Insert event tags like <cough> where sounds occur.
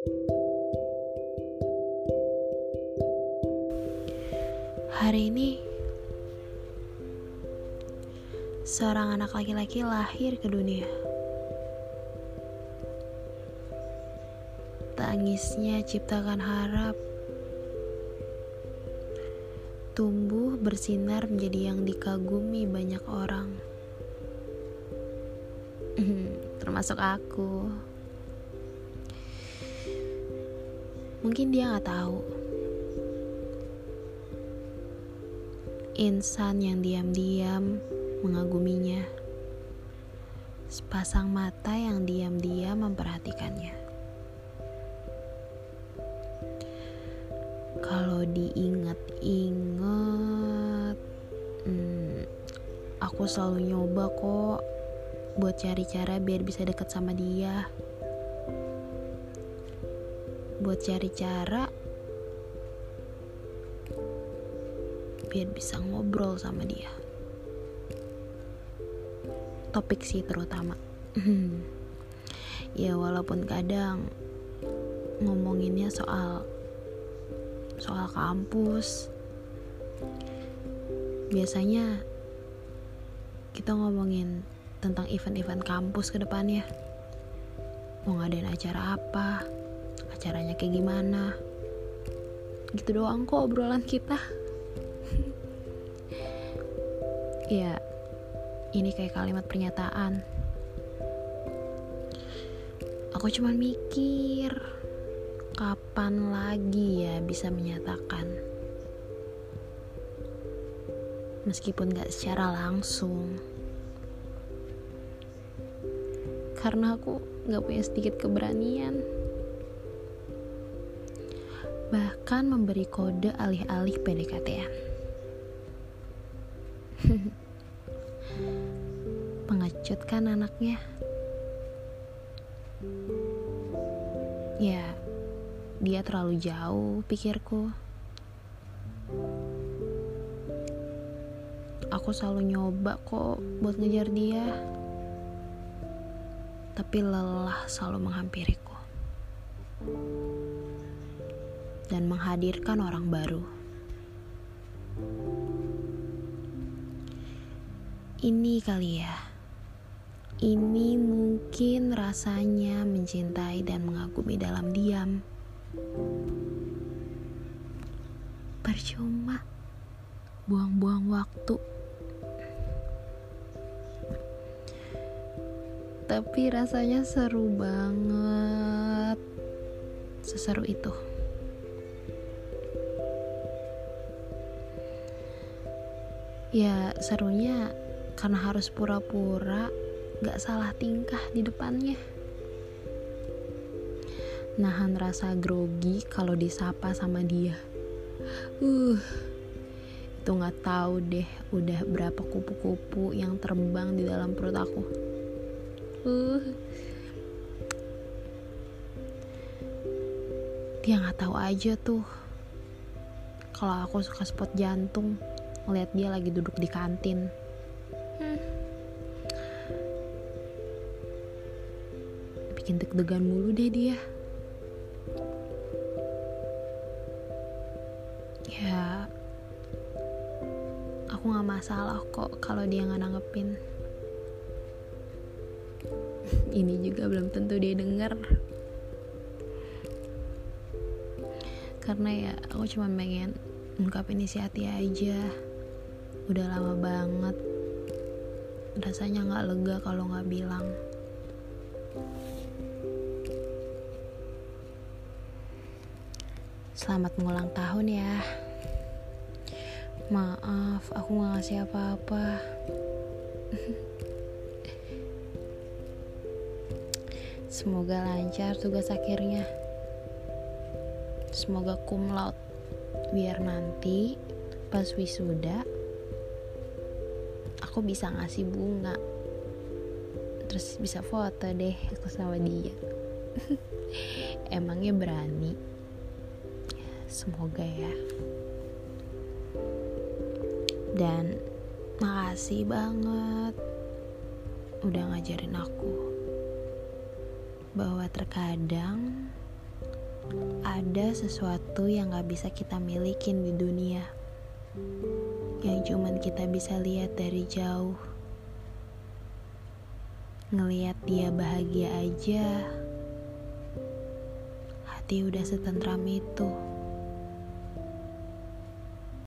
Hari ini seorang anak laki-laki lahir ke dunia. Tangisnya ciptakan harap. Tumbuh bersinar menjadi yang dikagumi banyak orang. <laughs> Termasuk aku. Mungkin dia nggak tahu insan yang diam-diam mengaguminya, sepasang mata yang diam-diam memperhatikannya. Kalau diingat-ingat, hmm, aku selalu nyoba kok buat cari cara biar bisa deket sama dia. Buat cari cara biar bisa ngobrol sama dia. Topik sih terutama. <laughs> Ya walaupun kadang ngomonginnya soal soal kampus biasanya kita ngomongin tentang event-event kampus ke depannya. Mau ngadain acara apa acaranya kayak gimana. Gitu doang kok obrolan kita. <laughs> Ya ini kayak kalimat pernyataan. Aku cuma mikir kapan lagi ya bisa menyatakan? Meskipun gak secara langsung. Karena aku gak punya sedikit keberanian bahkan memberi kode alih-alih PDKT-an <laughs> pengecut kan anaknya. Ya dia terlalu jauh pikirku. Aku selalu nyoba kok buat ngejar dia. Tapi lelah selalu menghampiriku dan menghadirkan orang baru. Ini kali ya. Ini mungkin rasanya mencintai dan mengagumi dalam diam. Percuma buang-buang waktu. Tapi rasanya seru banget. Seseru itu. Ya serunya karena harus pura-pura gak salah tingkah di depannya. Nahan rasa grogi kalau disapa sama dia. Uh, itu nggak tahu deh udah berapa kupu-kupu yang terbang di dalam perut aku. Uh, dia nggak tahu aja tuh kalau aku suka spot jantung ngeliat dia lagi duduk di kantin. Hmm. bikin deg-degan mulu deh dia. Ya aku nggak masalah kok kalau dia nggak nanggepin. Ini juga belum tentu dia denger. Karena ya aku cuma pengen ungkapin isi hati aja udah lama banget. Rasanya nggak lega kalau nggak bilang. Selamat mengulang tahun ya. Maaf aku nggak ngasih apa-apa. <laughs> Semoga lancar tugas akhirnya. Semoga laude. Biar nanti pas wisuda aku bisa ngasih bunga. Terus bisa foto deh aku sama dia. <laughs> Emangnya berani? Semoga ya. Dan makasih banget udah ngajarin aku bahwa terkadang ada sesuatu yang gak bisa kita milikin di dunia yang cuman kita bisa lihat dari jauh. Ngeliat dia bahagia aja, hati udah setentram itu.